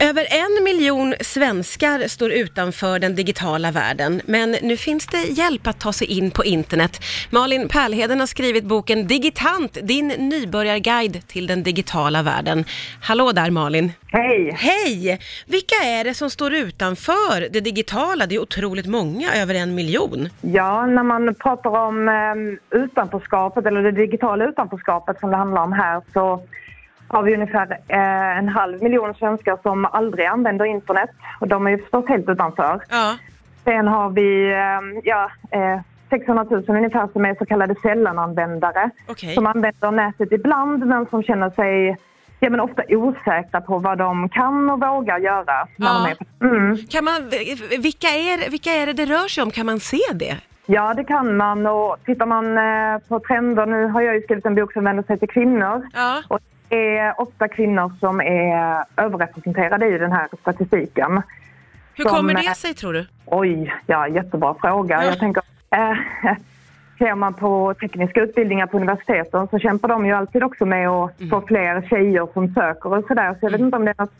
Över en miljon svenskar står utanför den digitala världen, men nu finns det hjälp att ta sig in på internet. Malin Pärlheden har skrivit boken Digitant, din nybörjarguide till den digitala världen. Hallå där Malin! Hej! Hej! Vilka är det som står utanför det digitala? Det är otroligt många, över en miljon. Ja, när man pratar om eh, utanförskapet, eller det digitala utanförskapet som det handlar om här, så har vi ungefär eh, en halv miljon svenskar som aldrig använder internet. Och de är ju förstås helt utanför. Ja, Sen har vi eh, ja, eh, 600 000 ungefär som är så kallade sällananvändare. okej. Som använder nätet ibland men som känner sig ja, men ofta osäkra på vad de kan och vågar göra. När Ja. de är mm. Kan man, vilka, är, vilka är det det rör sig om? Kan man se det? Ja, det kan man. Och tittar man eh, på trender, nu har jag ju skrivit en bok som vänder sig till kvinnor. Ja, Och är ofta kvinnor som är överrepresenterade i den här statistiken. hur Som, kommer det sig tror du? Oj, ja, jättebra fråga. Ja. Jag tänker, eh, ser man på tekniska utbildningar på universiteten så kämpar de ju alltid också med att Mm. få fler tjejer som söker och sådär. Så jag vet inte om det är något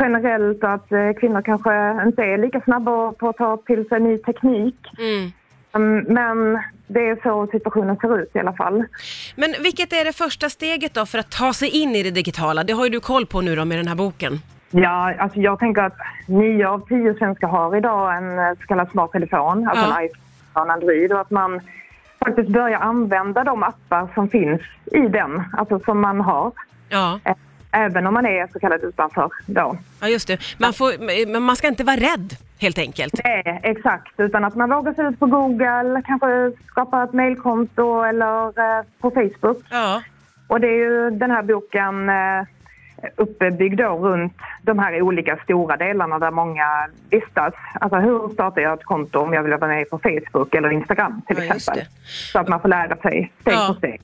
generellt att eh, kvinnor kanske inte är lika snabba på att ta till sig ny teknik. Mm. Mm, Men det är så situationen ser ut i alla fall. Men vilket är det första steget då för att ta sig in i det digitala? Det har ju du koll på nu då med den här boken. Ja, alltså jag tänker att nio av tio svenskar har idag en eh, så kallad smart telefon, alltså Ja. en iPhone och en Android och att man faktiskt börjar använda de appar som finns i den, alltså som man har, Ja, även om man är så kallat utanför då. ja just det. Man, får, man ska inte vara rädd helt enkelt. Nej, exakt, utan att man vågar sig ut på Google, kanske skapa ett mailkonto eller eh, på Facebook. Ja, Och det är ju den här boken eh, uppbyggd då runt de här olika stora delarna där många vistas. Alltså hur startar jag ett konto om jag vill vara med på Facebook eller Instagram till Ja, exempel. Så att man får lära sig steg Ja. för steg.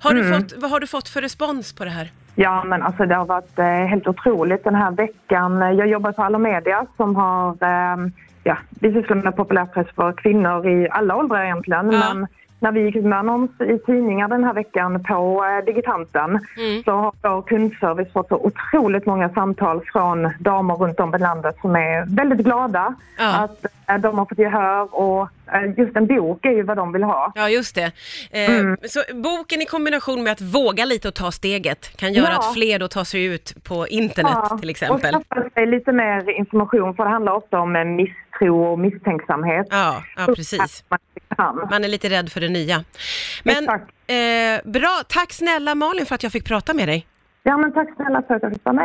har du Mm. fått, vad har du fått för respons på det här? Ja, men alltså det har varit eh, helt otroligt den här veckan. Jag jobbar på Alla Media som har, eh, ja, vi sysslar med populärpress för kvinnor i alla åldrar egentligen. Ja. Men när vi gick ut med annons i tidningar den här veckan på eh, Digitanten Mm. så har vår kundservice fått så otroligt många samtal från damer runt om i landet som är väldigt glada Ja. att eh, de har fått gehör och just en bok är ju vad de vill ha. Ja, just det. Eh, Mm. Så boken i kombination med att våga lite och ta steget kan göra Ja. att fler då tar sig ut på internet till exempel. Och skaffa sig lite mer information för det handlar ofta om eh, misstro och misstänksamhet. Ja, ja, precis. Man är lite rädd för det nya. Men eh, bra, tack snälla Malin för att jag fick prata med dig. Ja, men tack snälla för att jag fick vara med.